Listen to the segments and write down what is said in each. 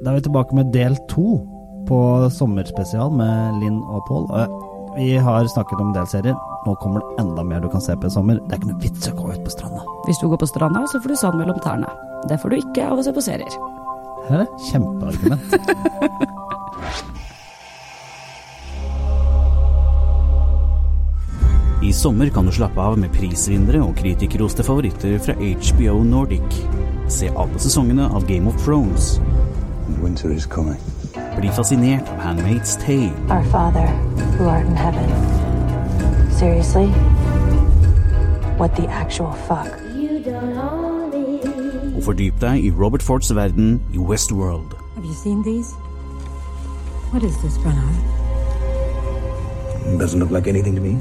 Da er vi tilbake med del to på sommerspesial med Linn og Pål. Vi har snakket om delserier. Nå kommer det enda mer du kan se på i sommer. Det er ikke noe vits å gå ut på stranda. Hvis du går på stranda, så får du sand mellom tærne. Det får du ikke av å se på serier. Her er det kjempeargument. I sommer kan du slappe av med prisvinnere og kritikerroste favoritter fra HBO Nordic. Se alle sesongene av Game of Thrones. Winter is coming. Bli fascinert av Handmaid's Tale. Our Father, who art in heaven. Seriously? What the actual fuck? You don't me. Og fordyp deg i Robert Fords verden i Westworld. Have you seen these? What is this, Bernard? Doesn't look like anything to me.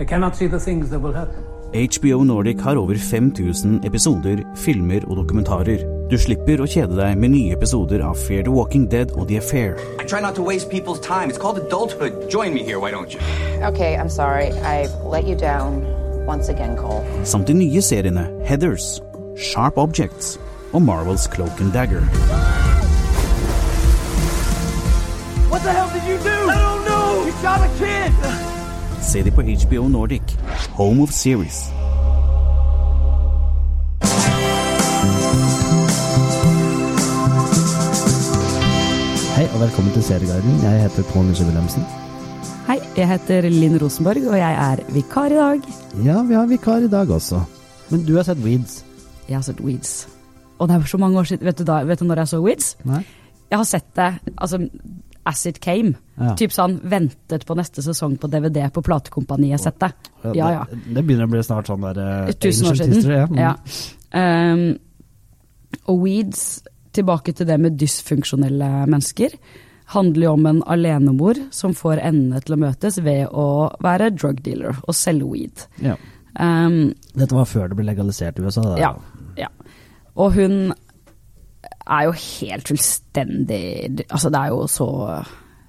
I cannot see the things that will happen. HBO Nordic har over 5000 episoder, filmer og dokumentarer. Du slipper å kjede deg med nye episoder av Fear the Walking Dead og The Affair. I try not to waste people's time. It's called adulthood. Join me here, why don't you? Okay, I'm sorry. I've let you down once again, Cole. Samt de nye seriene Heathers, Sharp Objects og Marvels Cloak and Dagger. What the hell did you do? I don't know. You shot a kid. Se de på HBO Nordic, Home of Series. Hei og velkommen til Serieguiden. Jeg heter Pål Nisje Wilhelmsen. Hei, jeg heter Linn Rosenborg, og jeg er vikar i dag. Ja, vi har vikar i dag også. Men du har sett Weeds. Jeg har sett Weeds. Og det er så mange år siden. Vet du, da, vet du når jeg så Weeds? Nei? Jeg har sett det altså, as it came. Ja. Typ sånn ventet på neste sesong på DVD på platekompaniet sett det. Ja, ja. Det, det begynner å bli snart sånn der uh, Tusen år siden. history, ja. Mm. Ja. Um, og Weeds, tilbake til det med dysfunksjonelle mennesker, handler jo om en alenemor som får endene til å møtes ved å være drug dealer og selge weed. Ja. Um, Dette var før det ble legalisert i USA. Da. ja, ja. Og hun er jo helt fullstendig Altså, det er jo så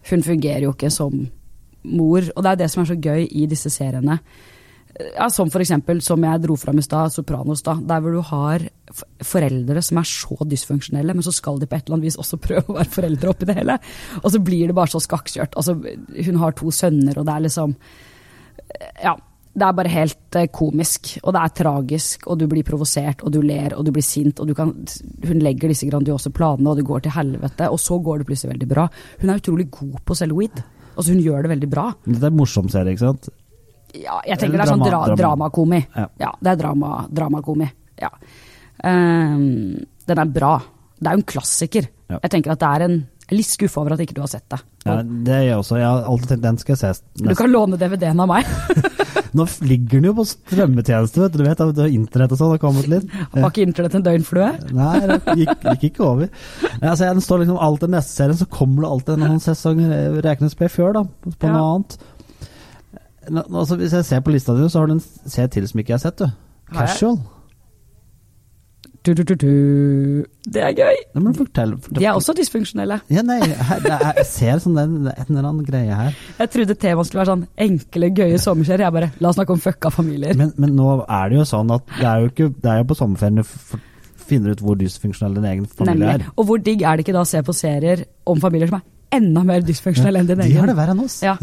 Hun fungerer jo ikke som mor, og det er det som er så gøy i disse seriene. Ja, som for eksempel, som jeg dro fram i stad, Sopranos, da. Der hvor du har foreldre som er så dysfunksjonelle, men så skal de på et eller annet vis også prøve å være foreldre oppi det hele. Og så blir det bare så skakkjørt. Altså, hun har to sønner, og det er liksom Ja. Det er bare helt eh, komisk, og det er tragisk, og du blir provosert, og du ler, og du blir sint, og du kan Hun legger disse grandiose planene, og det går til helvete, og så går det plutselig veldig bra. Hun er utrolig god på å selge weed. Altså, hun gjør det veldig bra. Dette er en morsom serie, ikke sant? Ja, jeg tenker det er sånn drama- dra, drama. dramakomi. Ja. Ja. det er drama, dramakomi. Ja. Um, den er bra. Det er jo en klassiker. Ja. Jeg tenker at det er en litt skuffa over at ikke du har sett det. Ja, det er jeg også. Jeg har alltid tenkt den skal jeg se. Du kan låne DVD-en av meg. Nå ligger den jo på strømmetjeneste, vet du. Du vet at internett og sånn har kommet litt. Var ikke internett en døgnflue? Nei, det gikk, gikk ikke over. Ja, altså, den står liksom alltid i neste serien, så kommer det alltid en sesong eh, Rekenes ble før, da, på Ja. noe annet. Nå, altså, hvis jeg ser på lista di, så har du en serie til som ikke jeg har sett, du. Casual. Du, du, du, du. Det er gøy. Det må du fortelle. fortelle. De er også dysfunksjonelle. Ja, nei, her, er, jeg ser sånn en eller annen greie her. Jeg trodde temaet skulle være sånn enkle, gøye sommerserier. Jeg bare La oss snakke om fucka familier. Men, men nå er det jo sånn at det er jo, ikke, det er jo på sommerferien du finner ut hvor dysfunksjonell din egen familie Nemlig. er. Og hvor digg er det ikke da å se på serier om familier som er enda mer dysfunksjonelle enn din egen? De har det verre enn oss. Ja.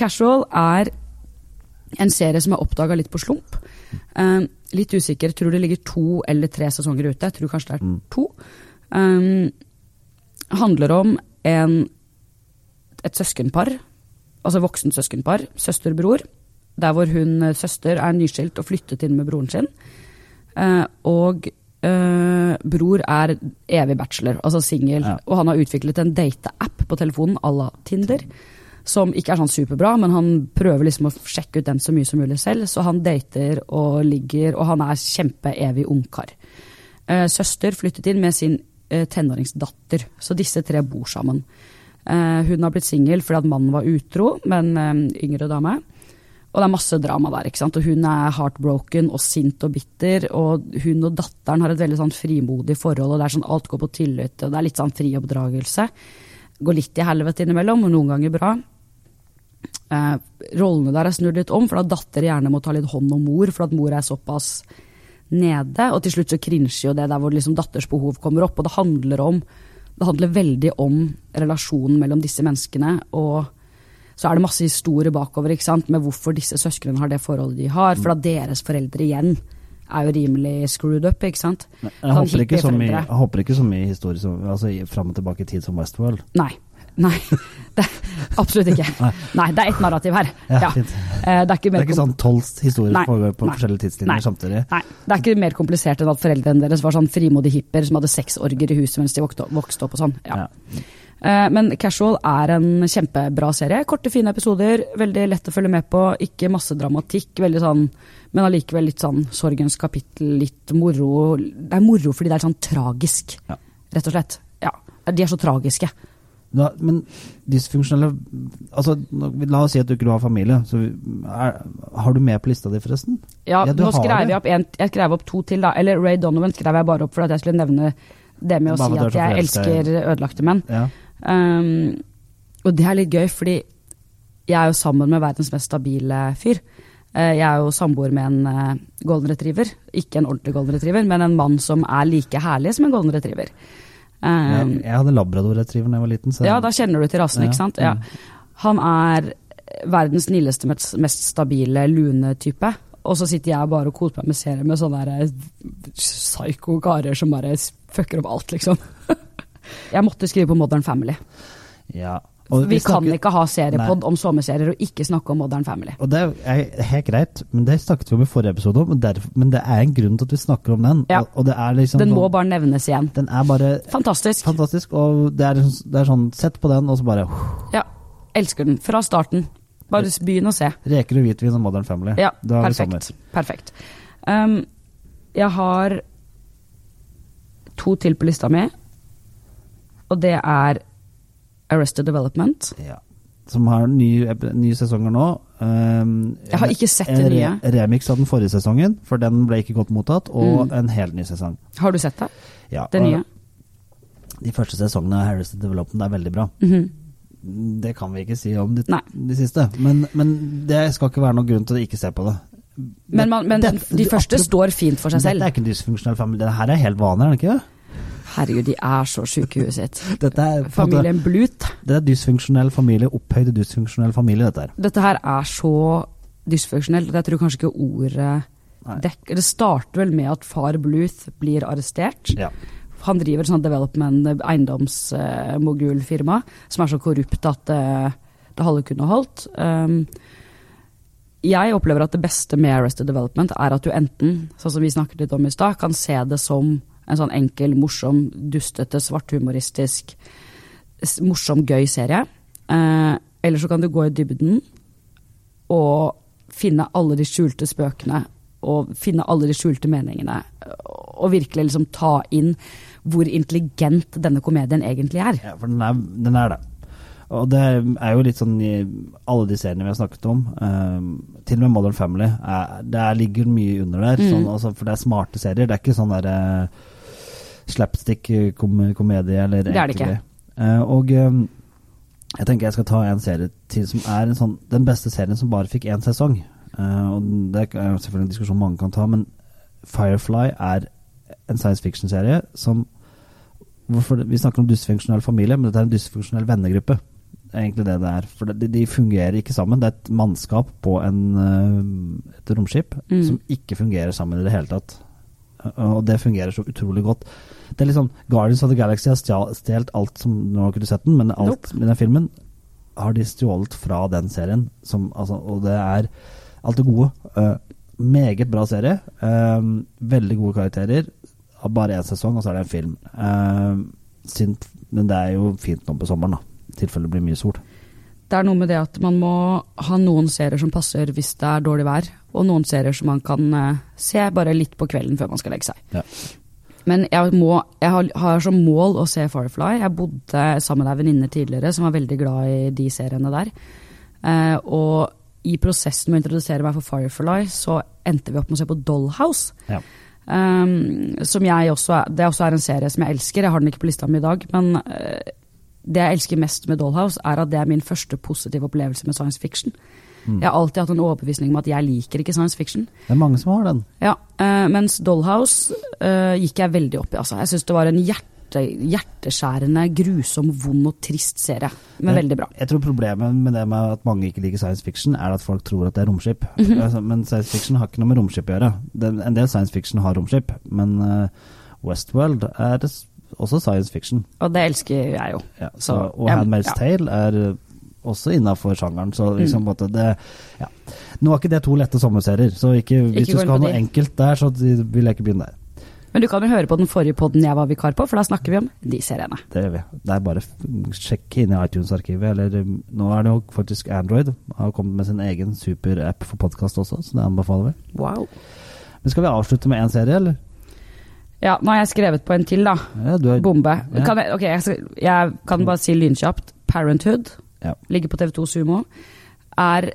Casual er en serie som er oppdaga litt på slump. Um, litt usikker. Tror det ligger to eller tre sesonger ute. Jeg tror kanskje det er to. Um, handler om en, et søskenpar, altså voksent søskenpar, søster-bror, der hvor hun eh, søster er nyskilt og flyttet inn med broren sin. Uh, og uh, bror er evig bachelor, altså singel, Ja. og han har utviklet en dateapp på telefonen à la Tinder. Som ikke er sånn superbra, men han prøver liksom å sjekke ut dem så mye som mulig selv. Så han dater og ligger, og han er kjempeevig ungkar. Eh, søster flyttet inn med sin eh, tenåringsdatter, så disse tre bor sammen. Eh, hun har blitt singel fordi at mannen var utro, men yngre dame. Og det er masse drama der. ikke sant? Og hun er heartbroken og sint og bitter. Og hun og datteren har et veldig sånn frimodig forhold, og det er sånn alt går på tillit. Og det er litt sånn fri oppdragelse. Går litt i helvete innimellom, og noen ganger bra. Eh, rollene der er snudd litt om, for da datter gjerne må ta litt hånd om mor, for at mor er såpass nede. Og til slutt så cringer jo det der hvor liksom datters behov kommer opp, og det handler om det handler veldig om relasjonen mellom disse menneskene. og så er det masse historier bakover ikke sant, med hvorfor disse søsknene har det forholdet de har. For at deres foreldre igjen er jo rimelig screwed up, ikke sant. Jeg håper, ikke så mye, jeg håper ikke så mye historie som, altså, fram og tilbake i tid som Westworld. Nei. Nei, det, absolutt ikke. Nei, det er ett narrativ her. Ja, Ja. Eh, Det er ikke Det er ikke sånn tolv historier Nei, på, på nei, forskjellige tidslinjer nei. samtidig. Nei, det er ikke mer komplisert enn at foreldrene deres var sånn frimodige hipper som hadde sexorger i huset mens de vokste, opp og sånn. Ja. Ja. Eh, Men Casual er en kjempebra serie. Korte, fine episoder, veldig lett å følge med på. Ikke masse dramatikk, veldig sånn, men allikevel litt sånn sorgens kapittel, litt moro. Det er moro fordi det er sånn tragisk, Ja. rett og slett. Ja, De er så tragiske. Da, men dysfunksjonelle altså, La oss si at du ikke har familie. Så er, har du med på lista di, forresten? Ja, Ja, nå skrev jeg opp en, jeg skrev opp to til, da. Eller Ray Donovan skrev jeg bare opp for at jeg skulle nevne det med å Bare si at jeg elsker ødelagte menn. Ja. Um, og det er litt gøy, fordi jeg er jo sammen med verdens mest stabile fyr. Eh, Jeg er jo samboer med en eh, golden retriever. Ikke en ordentlig golden retriever, men en mann som er like herlig som en golden retriever. Um, Jeg, jeg hadde labrador-retriever da jeg var liten. Så ja, da kjenner du til rasen, Ja, ikke sant? Ja. Han er verdens snilleste, mest stabile lune-type. Og så sitter jeg bare og koser meg med serier med sånne eh, psycho karer som bare fucker opp alt, liksom. jeg måtte skrive på Modern Family. Ja. Vi kan snakker- ikke ha seriepod om sommerserier og ikke snakke om Modern Family. Og det er helt greit, men det snakket vi om i forrige episode òg. Men, det er en grunn til at vi snakker om den. Ja. Og, og det er liksom Den må sånn- bare nevnes igjen. Den er bare Fantastisk. fantastisk, og det er, det er sånn Sett på den, og så bare Ja, elsker den. Fra starten. Bare begynn å se. Reker og hvitvin og Modern Family. Ja, da er det sommer. perfekt. perfekt. Um, jeg har to til på lista mi, og det er Arrested Development. Ja. Som har nye, nye sesonger nå. Um, Jeg har ikke sett en det nye. remix av den forrige sesongen, for den ble ikke godt mottatt. Og Mm. en helt ny sesong. Har du sett det? Ja, Det nye? De første sesongene av Arrested Development er veldig bra. Mhm. Det kan vi ikke si om de, de siste. Men, men det skal ikke være noen grunn til å ikke se på det. Men, man, men det, de første står fint for seg selv. Dette er ikke en dysfunksjonell familie. Det her er helt vanlig, er det ikke? Herregud, de er så sjuke i huet sitt. Er, Familien Blut. Det er dysfunksjonell familie, opphøyd dysfunksjonell familie, dette her. Dette her er så dysfunksjonelt. Jeg tror kanskje ikke ordet dekker Det starter vel med at far Bluth blir arrestert. Ja. Han driver et sånt development eiendomsmogulfirma som er så korrupt at eh, det halve kunne holdt. Um, jeg opplever at det beste med Arrested Development er at du enten, sånn som vi snakket litt om i stad, kan se det som en sånn enkel, morsom, dustete, svarthumoristisk, morsom, gøy serie. Eh, eller så kan du gå i dybden og finne alle de skjulte spøkene og finne alle de skjulte meningene. Og virkelig liksom ta inn hvor intelligent denne komedien egentlig er. Ja, for den er, den er det. Og det er jo litt sånn i alle de seriene vi har snakket om, eh, til og med Modern Family, er, det ligger mye under der. Mm. Sånn, altså, for det er smarte serier. Det er ikke sånn der slapstick-komedie eller Det er det ikke. Eh, og eh, jeg tenker jeg skal ta en serie til som er en sånn, den beste serien som bare fikk én sesong. Eh, og Det er selvfølgelig en diskusjon mange kan ta, men Firefly er en science fiction-serie som hvorfor, Vi snakker om dysfunksjonell familie, men dette er en dysfunksjonell vennegruppe. Det er egentlig det det er. For de, de fungerer ikke sammen. Det er et mannskap på en, et romskip Mm. som ikke fungerer sammen i det hele tatt. Eh, Og det fungerer så utrolig godt. Det er sånn Guardians of the Galaxy har stjålet alt som Nå har ikke du sett den, men alt Nope. med den filmen har de stjålet fra den serien. Som, altså, og det er alt det gode. Uh, meget bra serie. Uh, veldig gode karakterer. Har bare én sesong, og så er det en film. Uh, synd, men det er jo fint nå på sommeren, da. I tilfelle det blir mye sol. Det er noe med det at man må ha noen serier som passer hvis det er dårlig vær, og noen serier som man kan eh, se bare litt på kvelden før man skal legge seg. Ja. Men jeg, må, jeg har, har som mål å se Firefly. Jeg bodde sammen med ei venninne tidligere som var veldig glad i de seriene der. Eh, og i prosessen med å introdusere meg for Firefly, så endte vi opp med å se på Dollhouse. Ja. Um, som jeg også det også er en serie som jeg elsker. Jeg har den ikke på lista mi i dag, men uh, det jeg elsker mest med Dollhouse, er at det er min første positive opplevelse med science fiction. Jeg har alltid hatt en overbevisning om at jeg liker ikke science fiction. Det er mange som har den. Ja, uh, Mens Dollhouse uh, gikk jeg veldig opp i. Altså. Jeg syns det var en hjerte, hjerteskjærende, grusom, vond og trist serie. Men Jeg- veldig bra. Jeg tror problemet med det med at mange ikke liker science fiction, er at folk tror at det er romskip. Mhm. altså, men science fiction har ikke noe med romskip å gjøre. Det, en del science fiction har romskip, men uh, Westworld er også science fiction. Og det elsker jeg jo. Ja, så, og ja, Handmaid's ja. Tale er også innafor sjangeren. Så liksom, Mm. måte det, ja. Nå er ikke det to lette sommerserier, så ikke, hvis Ikke du skal ha noe de. enkelt der, så vil jeg ikke begynne der. Men du kan jo høre på den forrige podden jeg var vikar på, for da snakker vi om de seriene. Det gjør vi. Det er bare å sjekke inn i iTunes-arkivet. Eller um, nå er det jo faktisk Android. Har kommet med sin egen superapp for podkast også, så det anbefaler vi. Wow. Men skal vi avslutte med én serie, eller? Ja, nå har jeg skrevet på en til, da. Ja, du er, Bombe. Ja. Kan jeg, ok, jeg, skal, jeg kan bare si lynkjapt. Parenthood Ja. ligger på TV2 Sumo. Er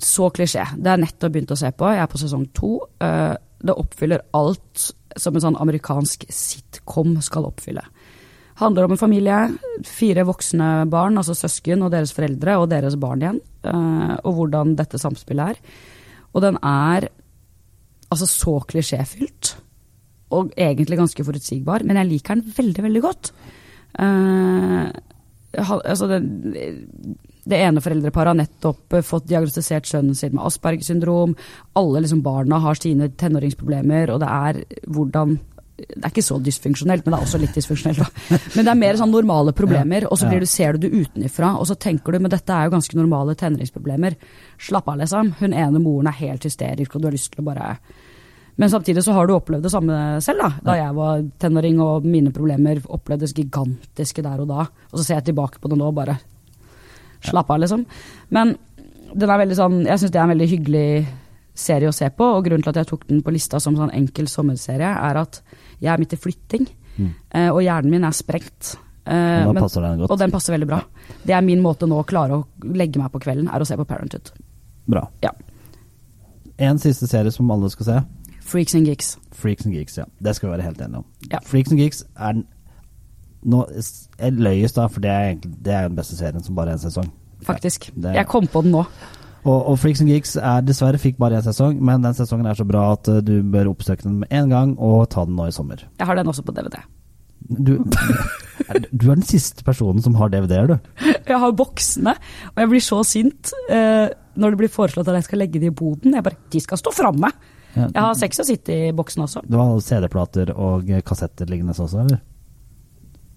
så klisjé. Det er nettopp begynt å se på. Jeg er på sesong to. Eh, det oppfyller alt som en sånn amerikansk sitcom skal oppfylle. Handler om en familie, fire voksne barn, altså søsken og deres foreldre, og deres barn igjen, eh, og hvordan dette samspillet er. Og den er altså så klisjéfylt, og egentlig ganske forutsigbar, men jeg liker den veldig, veldig godt. Altså det, det ene foreldreparet har nettopp eh, fått diagnostisert sønnen sin med Aspergers syndrom. Alle liksom barna har sine tenåringsproblemer, og det er hvordan det er ikke så dysfunksjonelt, men det er også litt dysfunksjonelt. Men det er mer sånn normale problemer, og så blir du, ser du det utenfra, og så tenker du men dette er jo ganske normale tenåringsproblemer. Slapp av, liksom. Hun ene moren er helt hysterisk, og du har lyst til å bare Men samtidig så har du opplevd det samme selv, da. Da jeg var tenåring og mine problemer opplevdes gigantiske der og da. Og så ser jeg tilbake på det nå og bare Slapp av, liksom. Men den er veldig sånn Jeg syns det er en veldig hyggelig serie å se på, og grunnen til at jeg tok den på lista som sånn enkel sommerserie, er at jeg er midt i flytting, mm. og hjernen min er sprengt. Eh, men- den godt. Og den passer veldig bra. Det er min måte nå å klare å legge meg på kvelden, er å se på Parenthood. Bra. Ja. En siste serie som alle skal se. Freaks and Geeks. Freaks and Geeks, ja. Det skal vi være helt enige om. Ja. Freaks and Geeks er den- nå, Jeg løyes da, for det er, egentlig, det er den beste serien som bare er en sesong. Faktisk. det- Jeg kom på den nå. Og, og Freaks and Geeks er dessverre fikk bare én sesong, men den sesongen er så bra at uh, du bør oppsøke den med en gang, og ta den nå i sommer. Jeg har den også på DVD. Du, du er den siste personen som har DVD-er, du. Jeg har boksene, og jeg blir så sint eh, når det blir foreslått at jeg skal legge de i boden. Jeg bare De skal stå framme! Jeg har 76 i boksen også. Du har CD-plater og eh, kassetter liggende også, eller?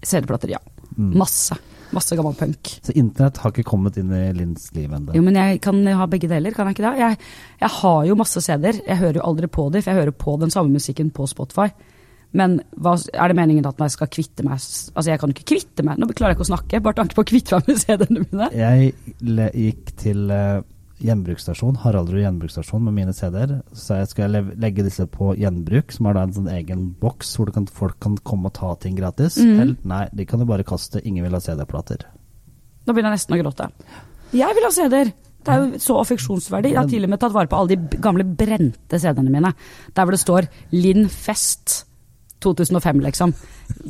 CD-plater, ja. Mm. Masse. Masse gammel punk. Så internett har ikke kommet inn i Linns liv ennå. Jo, men jeg kan ha begge deler, kan jeg ikke det? Jeg, jeg har jo masse CD-er, jeg hører jo aldri på de, for jeg hører på den samme musikken på Spotify. Men hva, er det meningen at jeg skal kvitte meg Altså, jeg kan jo ikke kvitte meg, nå klarer jeg ikke å snakke, bare tanke på å kvitte meg med CD-ene mine. Jeg gikk til uh, gjenbruksstasjon, Haraldrud gjenbruksstasjon med mine CD-er. Så jeg skal legge disse på gjenbruk, som er da en sånn egen boks hvor kan, folk kan komme og ta ting gratis. Mm. Eller nei, de kan jo bare kaste. Ingen vil ha CD-plater. Nå begynner jeg nesten å gråte. Jeg vil ha CD-er! Det er jo så affeksjonsverdig. Jeg har til og med tatt vare på alle de gamle brente CD-ene mine. Der hvor det står Linn Fest 2005, liksom.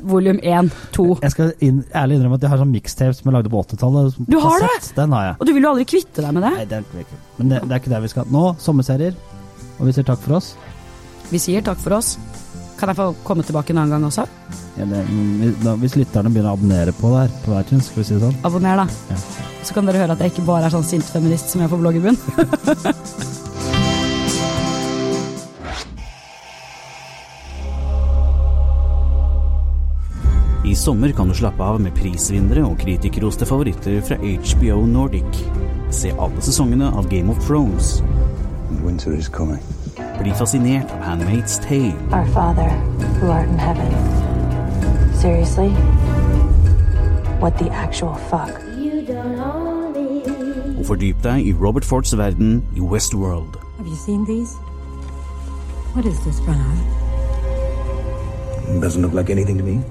Volum 1, 2. Jeg skal inn, ærlig innrømme at jeg har sånn mixtape som jeg lagde på 80-tallet. Du har det? Den har jeg. Og du vil jo aldri kvitte deg med det. Nei, det er ikke Men det, det er ikke der vi skal. Nå, sommerserier. Og vi sier takk for oss. Vi sier takk for oss. Kan jeg få komme tilbake en annen gang også? Ja, det, hvis lytterne begynner å abonnere på det her på iTunes, skal vi si det sånn. Abonner, da. Ja. Så kan dere høre at jeg ikke bare er sånn sint feminist som jeg på bloggen min. I sommer kan du slappe av med prisvinnere og kritikerroste favoritter fra HBO Nordic. Se alle sesongene av Game of Thrones. Winter is coming. Bli fascinert av Handmaid's Tale. Our Father, who art in heaven. Seriously? What the actual fuck? Og fordyp deg i Robert Fords verden i Westworld. Have you seen these? What is this, Brown? Doesn't look like anything to me.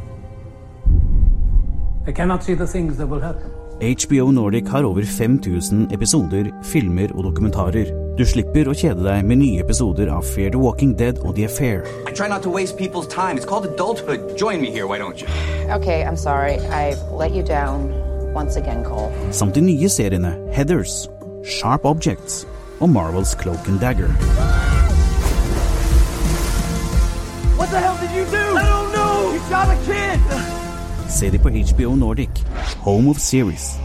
HBO Nordic har over 5000 episoder, filmer og dokumentarer. Du slipper å kjede deg med nye episoder av Fear the Walking Dead og The Affair. I try not to waste people's time. It's called adulthood. Join me here, why don't you? Okay, I'm sorry. I've let you down once again, Cole. Samt de nye seriene Heathers, Sharp Objects og Marvels Cloak and Dagger. What the hell did you do? I don't know. You shot a kid. Se de på HBO Nordic, home of series.